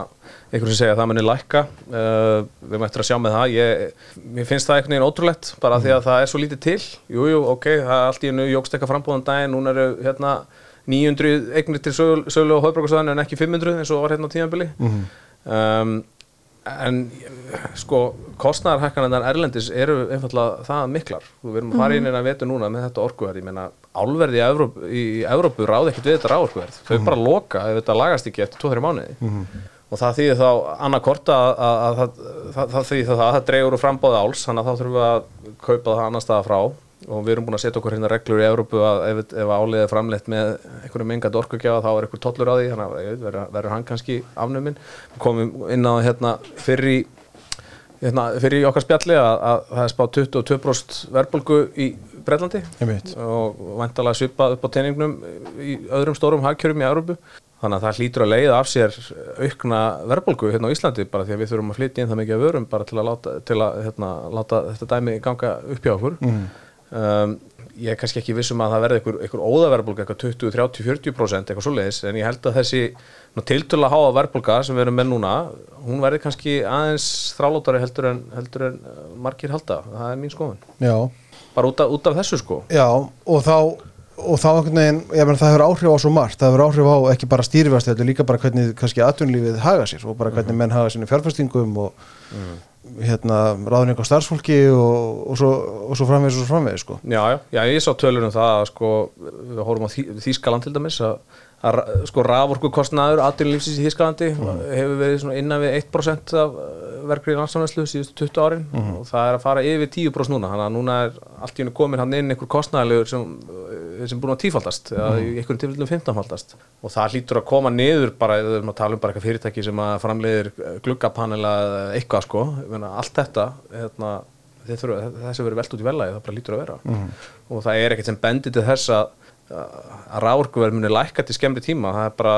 einhverju sem segja að það muni lækka. Uh, við eftir að sjá með það. Ég, mér finnst það einhvern veginn ótrúlegt bara því að það er svo lítið til. Jújú, jú, ok, það er allt í hennu jógst eitthvað frambúðan daginn, núna eru hérna 900 eignir til sölu, sölu á höfbrukarsvæðinu en ekki 500 eins og var hérna á tímabili. Um, en sko kostnæðarhækkanandar erlendis eru einfallega það miklar. Við erum að fara inn inn að vetu núna með þetta orkuverð. Ég meina álverði í Evrópu, í Evrópu ráði ekkert við þetta ráorkuverð þau bara loka ef þetta lagast ekki eftir 2-3 mánuði. Og það þýðir þá annarkort að, að, að, að það, það þýðir þá að það dregur úr frambóði áls þannig að þá þurfum við að kaupa það annar staða frá. Og við erum búin að setja okkur hérna reglur í Evrópu að ef, ef álið er framleitt með einhverju mengandi orkugjafa þá er einhver tollur á því þannig að verður, hann kannski afnuminn. Komum inn á hérna fyrir í hérna, fyrir í okkar spjalli að, að það er spáð 22% verðbólgu í Breitlandi og vantalega svipað upp á teiningnum í öðrum stórum hagkjörum í Európu þannig að það hlýtur að leiða af sér aukna verðbólgu hérna á Íslandi bara því að við þurfum að flytja inn það mikið að vörum bara til að láta, til að, hérna, láta þetta dæmi ganga upp hjá okkur. Um, ég er kannski ekki vissum að það verði einhver, einhver óðaverðbólga, eitthvað 20, 30, 40% eitthvað svoleiðis, en ég held að þessi tiltöla háa verðbólga sem við erum með núna hún verði kannski aðeins þrálótari heldur en, heldur en margir halda, það er mín skoðun. Já, bara út af, út af þessu sko. Já og þá og þá veginn, ég menn það hefur áhrif á svo margt. Það hefur áhrif á ekki bara stýrifæst þetta líka bara hvernig kannski atvinnlífið haga sér og bara hvernig menn haga sinni fjárfæstingum og hérna ráðning á starfsfólki og, og, svo, og svo framvegis og svo framvegis sko. Já, já, já, ég sá tölur um það að sko, við horfum á Þý, Þýskaland til dæmis að, að sko raforku kostnaður atvinnulífsins í Þýskalandi hefur verið innan við 1% af verkriði landsamvæslu síðustu 20 árin. Og það er að fara yfir 10% núna þannig að núna er allt í hennu komin hann inn einhver kostnaðarlegur sem, eh, sem búin að tífaldast eða í einhverjum tilfellum 15faldast og það hlýtur að koma niður bara, við erum að tala um bara eitthvað fyrirtæki sem að framleiðir gluggapanela eða eitthvað sko, allt þetta hérna, þessi verið velt út í velagi það bara lítur að vera. Og það er ekkert sem bendir til þess að að ráorkuverð muni lækka til skemmri tíma. Það er bara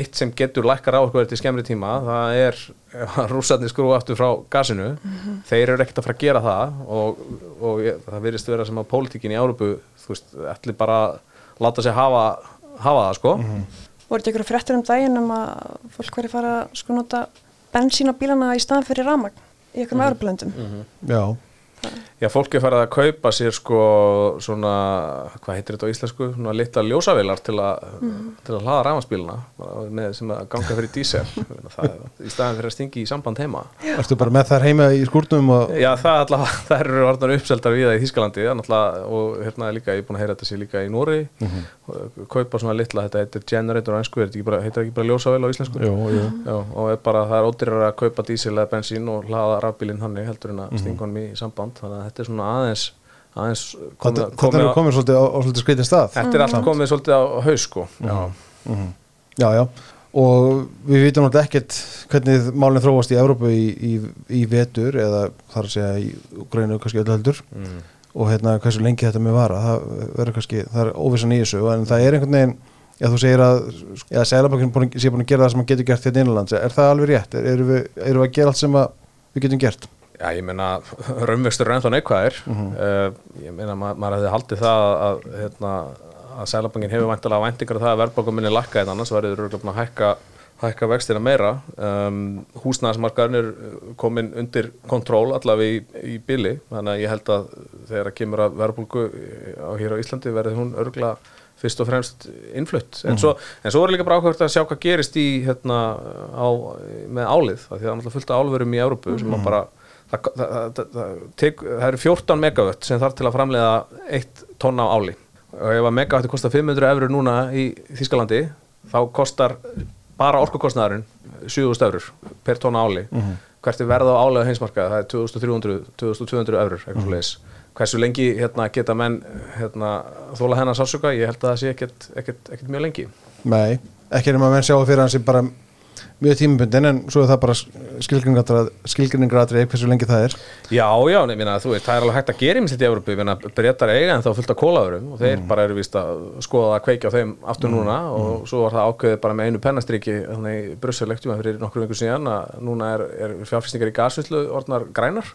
eitt sem getur lækka ráorkuverð til skemmri tíma, það er að rússarnir skrú aftur frá gasinu. Þeir eru ekkert að fara að gera það og, og ég, það virðist vera sem að pólitíkin í Árupu, þú veist, ætli bara að láta sig hafa, hafa það sko. Voru þetta ykkur fréttur um daginn um að fólk verið fara að sko nota bensín á bílana í staðan fyrir ramagn í ykkur með mm Já, Já, fólk er farið að kaupa sér sko svona, hvað heitir þetta á íslensku? Svona litla ljósavilar til, a, til að hlaða ræfansbíluna með sem að ganga fyrir dísel. <laughs> Það, er- í staðan fyrir að stingi í samband heima. Ertu bara með þær heima í skúrnum og Já, það, allavega, <laughs> það eru orðnar uppseldar við það í Þískalandi náttúrulega, og hérna líka, ég er búin að heyra þetta sér líka í Nóri kaupa svona litla, þetta heitir generator á einsku, heitir ekki bara, heitir ekki bara ljósavel á íslensku? Jú, jú. Já, og er bara, það er ódýrar að kaupa dísil eða bensín og hlaða rafbílinn þetta er svona aðeins, aðeins komið, þetta, þetta er komin svolítið á, á svolítið skreitin stað. Þetta er allt komið svolítið á haus sko. Já, Já, já, og við vitum náttúrulega ekkert hvernig málinn þróast í Evrópu í, í, í vetur eða þar að segja í Ukraínu kannski öllu heldur. Mm. og hérna hversu lengi þetta með vara. Það verður kannski, það er óvissan í þessu. En það er einhvern veginn, já þú segir að eða Sælabankin sé búin að gera það sem hann getur gert hérna innanlands, er það alveg rétt? Er, erum, við, erum við að gera allt sem að við getum gert? Já, ég meina, raunvextur er ennþá neikvæðir. Uh, ég meina, ma maður hefði haldið það að, hérna, að Sælabankin hefur væntalega væntingar af það að verðbókum minni lækka en annars verður búin að hækka, hækka vextina meira. Um, húsnæðismarkaðin er komin undir kontról allavega í, í bili. Þannig að ég held að þegar að kemur að verðbólgu á hér á Íslandi verður hún örgulega fyrst og fremst innflutt. En, svo, en svo er líka bara ákvæmt að sjá hvað gerist í hérna á, með álið. Því það er náttúrulega fullt af álverum í Európu sem að bara það, það, það, eru 14 megavött sem þarf til að framleiða 1 tonna á áli. Og ef að megavötti kostar 500 eurur núna í Þískalandi þá kostar bara orkukostnaðurinn 7000 eurur per tonna áli. Hvert er verð á áli á heimsmarkaði? Það er 2300, 2200 eurur mm -hmm. hversu lengi hérna, geta menn hérna, þóla hennar sásuka ég held að það sé ekkert, mjög lengi. Nei, ekki erum að menn sjá fyrir hans bara mjög tímabundin en svo er það bara skilgrinningratrið hversu lengi það er. Já, já, minna, þú veist, það er alveg hægt að gera í í Európu, breytar eiga en þá fullt af kólaðurum og þeir bara eru vist að skoða að kveikja á þeim aftur núna. Og svo var það ákveðið bara með einu pennastriki þannig í Brussel-lektum fyrir nokkur vingur síðan að núna er, er fjárfæstingar í gasvislu orðnar grænar.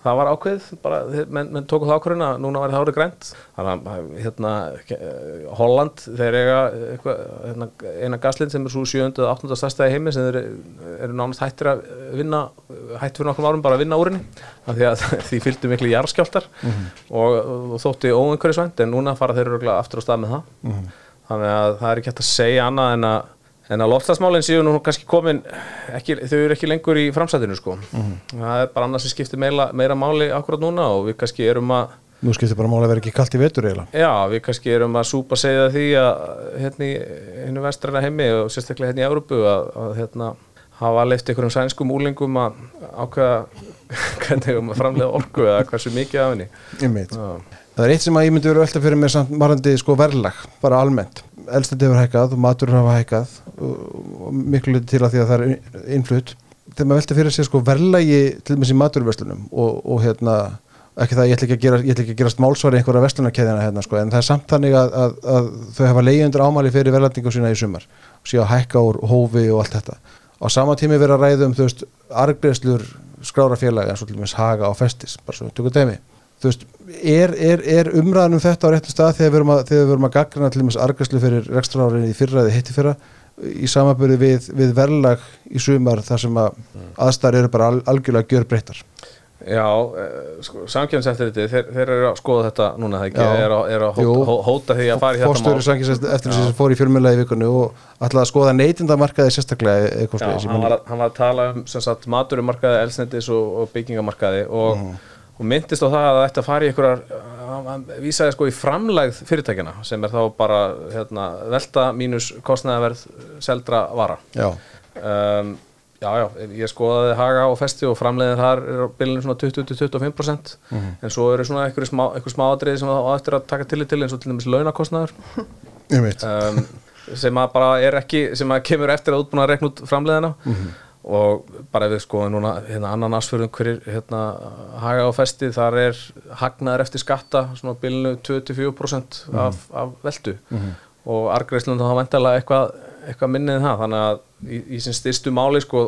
Það var ákveðið, bara, menn, menn tóku það ákveðin að núna var það árið grænt. Þannig að hérna, Holland þeir eiga eitthvað, hérna, eina gaslind sem er svo 7. og 8. stærsta í heimi sem þeir eru nánast hættir að vinna hættir fyrir nokkrum árum bara að vinna úrinni því að <laughs> því fylgdu miklu jarðskjáltar og, og þótti óeinhverjusvænt en núna fara þeir örugglega aftur á stað með það. Þannig að það er ekki hægt að segja annað en að En að loftslagsmálinn séu nú kannski komin, ekki, þau eru ekki lengur í framsætinu sko. Það er bara annað sem skiptir meira, meira máli akkurat núna og við kannski erum að, Nú skiptir bara máli að vera ekki kalt í vetur eiginlega já, við kannski erum að súpa segja því að hérna í hennu vestræna heimi og sérstaklega hérna í Európu að, að hérna hafa leift einhverjum sænskum úlingum að ákveða <laughs> hvernig um að framlega orku eða hversu mikið af henni. Einmitt. Já. Það er eitt sem að ég myndi vera alltaf fyrir mér samt marandi sko verðlag, bara almennt Elstandi hefur hækkað og matur hafa hækkað og, og miklu liti til að því að það er innflutt Þegar maður velta fyrir sér sko verðlagi til dæmis í maturverslunum og, og hérna ekki það, ég ætla ekki að, gera, ætla ekki að gerast málsvari einhverja verslunarkeðina hérna sko en það er samt þannig að, að, að þau hafa leiðundur ámæli fyrir verðlætingu sína í sumar og séu að hækka úr hófi og allt þetta. Á sama tími vera að ræða um þú veist argreðslur skrárafélaga eins og til dæmis haga og festis, bara svo tökur dæmi. Þú veist, er, er, er umræðan um þetta á réttum stað þegar við erum að, að gaggrana til dæmis argræslu fyrir rekstrarárin í fyrra eða hitti fyrra í samaböru við, við verðlag í sumar þar sem að aðstæðar eru bara al, algjörlega gjör breyttar Já, eh, sko, samkjömseftirliti, þeir, þeir eru að skoða þetta núna, Já. er er að hóta, hó- hóta því að fara í þetta Fórstöru sankins eftir þessi sem fór í fjölmjöla í vikunni og ætlaði að skoða neytindamarkaði sérstaklega eitthvað Já, slegis hann var, að, hann var að tala um sagt, maturumarkaði, elsnendis og, og byggingamarkaði og, Mhm. og myndist á það að að fara í einhverjar hann- vísaði sko í framlægð fyrirtækjana sem er þá bara hérna, velta mínus kostnæðaverð seldra vara. Já, um, Já, já, ég skoðaði Haga og Festi og framleiðin þar er á bylunum svona 20-25% en svo eru svona einhverju smá, einhver smáadrið sem það á eftir að taka tillit til eins og til dæmis veit <laughs> um, sem að bara er ekki sem að kemur eftir að útbúna að rekna út framleiðina. Og bara ef við skoðum núna hérna annan asfjörðum hverjir hérna haga og festi þar er hagnaður eftir skatta svona á bilinu 24% af, af veldu og argreifslunum þá vantarlega eitthvað, eitthvað minnið það þannig að í, í sem styrstu máli sko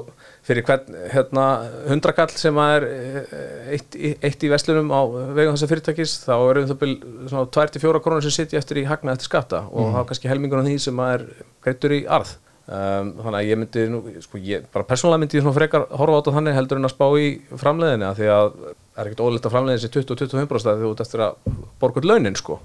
fyrir hvern hérna hundrakall sem er eh, eitt, eitt í veslunum á vegum þessa fyrirtækis þá eru það bil svona 2-4 krónur sem sitja eftir í hagnað eftir skatta og þá kannski helmingur af því sem er greittur í arð. Um, þannig að ég myndi nú, sko, ég, bara persónulega myndi ég svona frekar horfa á þetta þannig heldur en að spá í framleiðinni af því að það er ekkert óðilegt að framleiðin sér 20-25% þegar þú ert eftir að borga út launin sko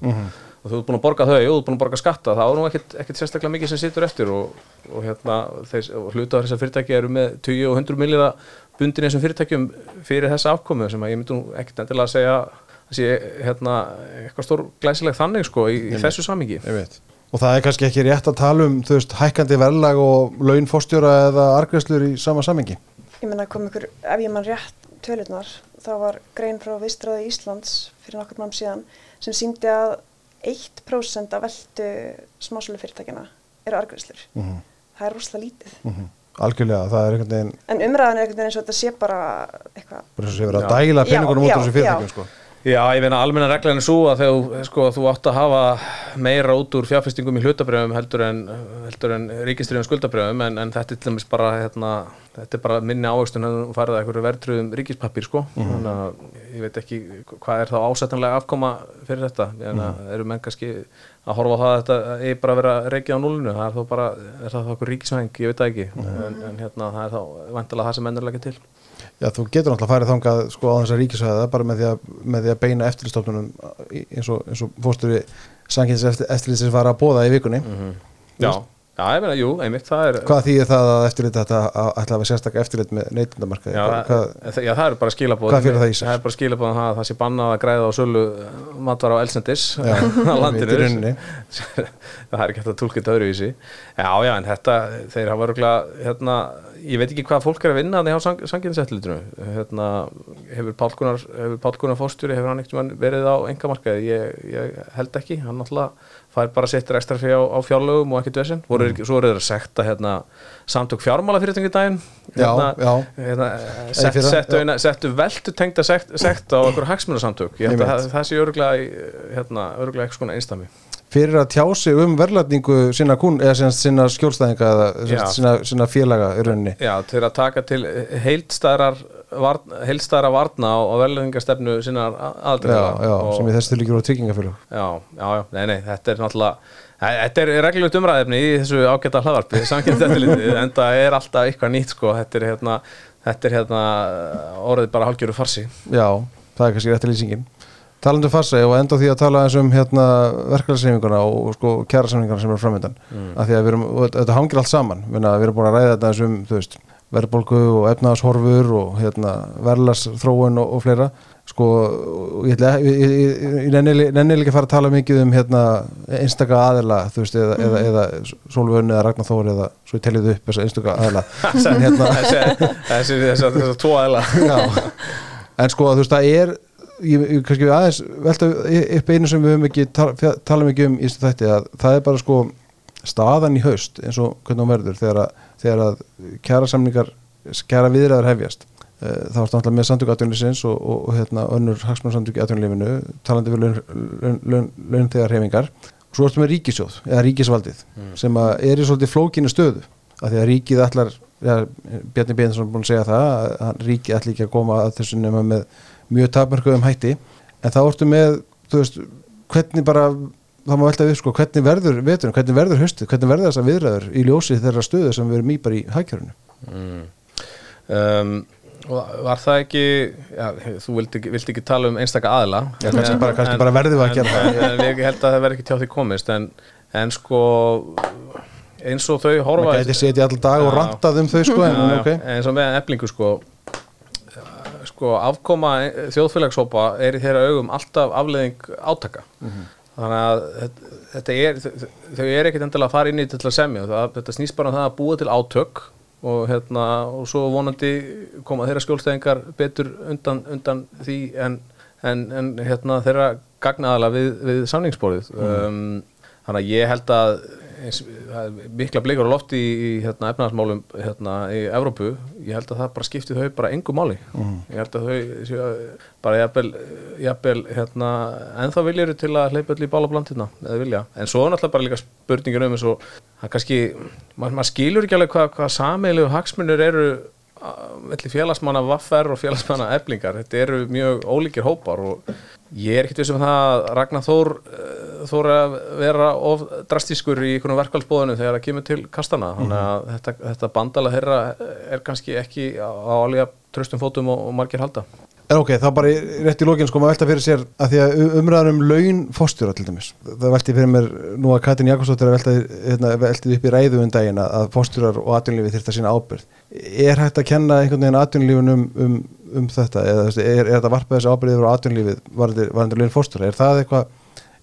og þú ert búin að borga þau og þú ert búin að borga skatta þá er nú ekkert, ekkert sérstaklega mikið sem situr eftir og, og, hérna, og hluta þessar fyrirtæki eru með 20 og 100 millira bundin í þessum fyrirtækjum fyrir þessa afkomu sem að ég myndi nú ekkert endilega að segja að sé hérna, eitthvað stór glæsileg þannig sko í, í þessu samingi Ég veit. Og það er kannski ekki rétt að tala um, þú veist, hækkandi verðlag og laun fórstjóra eða argræslur í sama samengi. Ég menna kom ykkur, ef ég mann rétt tölurnar, þá var grein frá Vistráði Íslands fyrir nokkur mann síðan sem síndi að 1% af veldu smásölu fyrirtækjana eru argræslur. Mhm. Það er rosalega lítið. Mm Algjörlega, það er einhvern veginn, En umræðan er einhvern veginn eins og þetta sé bara eitthvað. bara eins og sé verið að dæla peningunum út á þessu fyrirtækjum, já. sko. Já, ég veina almenna reglan er svo að þegar sko, þú átt að hafa meira út úr fjárfestingum í hlutabrjöfum heldur en, heldur en ríkistriðum skuldabrjöfum en, en þetta er til dæmis bara hérna, þetta er bara minni ávöxtun en þú farið að einhverju verðtröðum ríkispapír sko. þannig að ég veit ekki hvað er þá ásættanlega afkoma fyrir þetta. En mm. eru menn kannski að horfa á það að þetta er bara að vera reikið á núlinu það er þá bara, er það þá okkur ríkisvæng ég veit það ekki, en, en hérna það er þá vantilega það sem menn leggja til Já, þú getur náttúrulega farið þangað sko á þess að ríkisvæða bara með því að, með því að beina eftirlistofnunum eins og, og fórstjóri sankins eftirlitsins var að bóða í vikunni. Já, já, ég meina, jú, einmitt, það er Hvað þýðir það að eftirlit þetta að ætla að hafa sérstaklega eftirlit með neytindamarkaði? Já, það, já, það er bara skilabóð Hvað fyrir það í sér? Það er bara skilabóð að það sé bannað að græða á sölu matvara á elsendis <laughs> á landinu. <laughs> það er ekki hægt að tólka þetta öðruvísi. Já, já, en þetta, þeir hafa örgulega hérna, ég veit ekki hvað fólk er að vinna þannig á sanginsetlutinu hérna, hefur Pálkunar Pálkunar fórstjóri, hefur hann ekki fær bara settur ekstra fyrir á, á fjárlögum og ekkert voru, mm. svo eru þeir að sekta hérna, samtök fjármála fyrirtengi daginn Já, já. hérna, set, fyrra, settu, já. eina, settu veldu tengda sekt, sekt á okkur hagsmunasamtök það, sé örgulega hérna, örgulega eitthvað svona einstami fyrir að tjá sig um verðlætningu sinna, sinna skjólstæðinga eða Já. sinna, sinna félaga í rauninni. Já, til að taka til heildstæðar varna, heildstæðara varna á, á verðlöfingarstefnu sinnar Já, aðaldriða já, sem í þessu til ekki voru tryggingafélag. já, já, já, nei, nei, þetta er náttúrulega Þetta er reglulegt umræðefni í þessu ágæta hlaðvarpi, <laughs> en það er alltaf eitthvað nýtt sko, þetta er hérna, þetta er hérna orðið bara hálgjöru farsi. Já, það er kannski rétti lýsingin. Talandi um fassa og enda á því að tala eins um hérna, verkefælisefinguna og sko, kjærasamningana sem eru framöndan mm. af því að við erum, þetta hangir allt saman við erum búin að ræða þetta eins um þú veist, verðbólgu og efnaðashorfur og hérna, verðlarsþróun og, og fleira. Sko, ég, ég, ég, nenni ekki að fara að tala mikið um hérna, einstaka aðila þú veist, eða, eða, eða Solvön eða Ragnar Þór eða svo ég tellið upp þessa einstaka aðila. <laughs> En hérna þessi, þessi, þessi tvo aðla <laughs> Já, en sko þú veist það er ég, kannski aðeins velta upp einu sem við höfum ekki tala mikið um í þessu þætti að það er bara sko staðan í haust eins og hvernig hún verður þegar að, þegar að kjara samningar kjara viðræður hefjast Eh, þá er náttúrulega með samtöku atvinnlýsins og, og, og hérna, önnur hagsmannsamtöku atvinnlífinu talandi við laun, laun, laun, laun þegar hefingar og svo ertu með ríkisjóð eða ríkisvaldið sem að er í svolítið flókinu stöðu af því að ríkið ætlar ja, Bjarni Bjarnason er búin að segja það að ríkið ætlar ekki að koma að þessu nema með mjög tapmörkuðum hætti. En þá ertu með, veist hvernig bara, það má velta við sko hvernig verður veturinn, hvernig verður haustið hvernig verður þessa viðræður í ljósi þeirra stöðu sem við erum í bara í hagkjörunu um, og var það ekki já, þú vilt ekki, vilt ekki tala um einstaka aðla Já, kannski bara- kannski bara verðum við að gera það. en, en, en ég held að það verði ekki tjá því komist en, en sko eins og þau horfa maður gæti setið all dag og rantað um þau sko en Já, já, ok, eins og með eflingu sko. Sko afkoma þjóðfélagshópa er í þeirra augum alltaf afleðing átaka þannig að þetta- er þau- þau er ekkit endilega að fara inn í þetta til að semja. Það, þetta snýst bara um það að búa til átök og hérna og svo vonandi koma þeirra skjólstæðingar betur undan, undan því en, en, en hérna þeirra gagnaðala við, við samningsborðið. Um, þannig að ég held að mikla blikur á lofti í, í hérna, efnaðarsmálum hérna, í Evrópu. Ég held að það bara skipti þau bara engu máli. Ég held að þau bara jafnvel, jafnvel hérna, ennþá viljur til að hleypa öll í bálablandina eða vilja, en svo er náttúrulega bara líka spurningin um eins og það kannski, maður mað skilur ekki alveg hvað, hvað sameilu hagsmunir eru melli félagsmanna vaffer og félagsmanna eblingar, þetta eru mjög ólíkir hópar og ég er ekkert vissum það að Ragnar Þór eh, Þór að vera of drastískur í einhvern verkvælsbóðinu þegar það kemur til kastana þannig að þetta, þetta bandala þeirra er kannski ekki á alveg tröstum fótum og, og margir halda en ok, þá bara rétt í lokin sko maður velta fyrir sér að því að umræðan um laun fórstjóra til dæmis, það velti fyrir mér nú að Katrin Jakobsdóttir hérna, velti upp í ræðu um daginn að- fórstjórar og atvinnlífi þyrfti að sína ábyrgð. Er hægt að kenna einhvern veginn atvinnlífun um, um, um þetta? Eða er, er þetta varpað þessi ábyrgð yfir á atvinnlífið varandi laun fórstjóra, er það eitthvað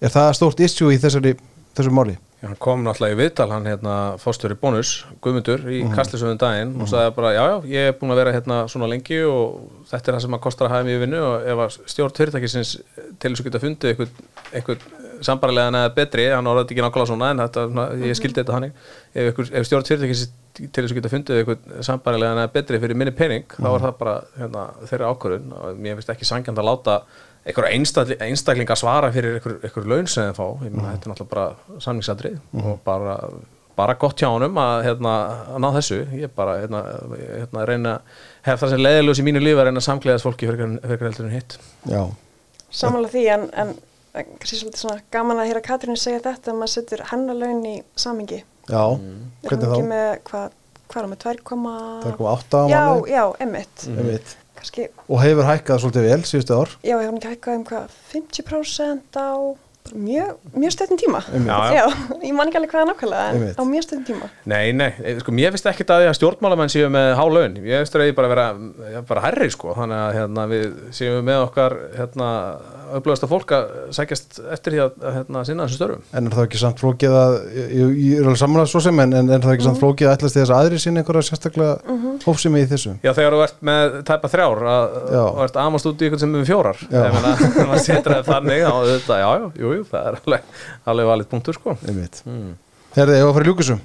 er það stórt issue í þessari þessu máli? Já, hann kom náttúrulega í viðtal hann hérna fórstöri bónus, Guðmundur í mm -hmm. daginn og sagði bara já já, ég er búin að vera hérna svona lengi og þetta er það sem að kostar að hafa í vinnu og ef að stjórn fyrirtækisins til þess að geta fundið eitthvað, eitthvað sambarilegan eða betri, hann orðið ekki nákvæmlega svona en þetta, svona, ég skildi þetta hannig ef, ef stjórn fyrirtækisins til þess að geta fundið eitthvað sambarilegan eða betri fyrir minni pening, þá var það bara hérna, þeirra ákvörðun og mér finnst ekki sangjand að láta einhverja einstakling, einstaklinga svara fyrir einhver, einhver laun sem þeim fá. Ég meina þetta er náttúrulega bara samningsadrið og bara, bara gott hjá honum að, hérna, að ná þessu. Ég bara hérna, hérna, reyna hef það sem leiðilegs í mínu lífi að reyna að samkleiðast fólki fyrir heldur en hitt. Já, Samanlega því en, en en kannski svolítið svona gaman að heyra Katrínu segja þetta að maður setur hennar laun í samingi. já, Er hvernig þá? með hvað, er hún með 2, Það er komið átta á já, mánuði? já, emmitt. Kannski, og hefur hækkað svolítið vel síðustu ár. Já, hún ekki hækkað um hvað 50% á mjög, mjög stöðin tíma. Já, já. ég man ekki alveg hvað er nákvæmlega en á mjög stöðin tíma. Nei, nei, eh, sko, mér finnst ekki að því að stjórnmálamenn séu með há laun. Ég finnst að ég bara vera já, bara herri sko, þannig að hérna, við séum með okkar hérna, upplöðasta fólk að sækjast eftir því að, að hérna, sinna þessum störfum. En er það ekki samt flókið að, ég, ég, ég er alveg samanlega svo sem, en, en er það ekki samt flókið að ætlast þess að aðri sinni einhverja sérstaklega mm hófsimi í þessu? Já, þegar þú ert með tæpa þrjár að, Já. og ert amast út í ykkur sem er með fjórar <laughs> Já. Ég já, já, jú, það er alveg, alveg valið punktur, sko mm. Herði, ég var að fara í ljúkusum.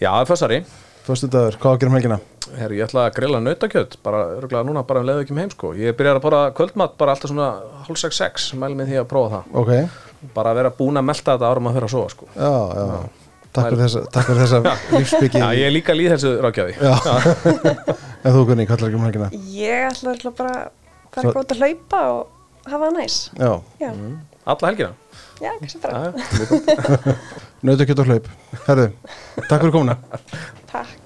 Já, það er fyrstari Föstu dagur, hvað á að gera um helgina? Herri, ég ætla að grilla nautakjöt bara örgulega núna, bara um leiðu ekki með heim, sko Ég byrjar að bara kvöldmatt bara alltaf svona hálf 6-6, mæli með því að prófa það Ok, bara að vera búin að melta þetta árum að að sofa, sko já, já. Takk fyrir þessa, takk fyrir þessa <laughs> lífsbyggi. Já, ég er líka líð þessu rákjafi Já. <laughs> en þú, Gunni, hvað ætlar gera um helgina? Ég ætla bara að Svo- fara gótt að hlaupa og hafa það næs. Já, Já, Alla helgina já, kannski bara. Mjög gott. nautakjöt og hlaup. Herði, takk fyrir komuna. Takk.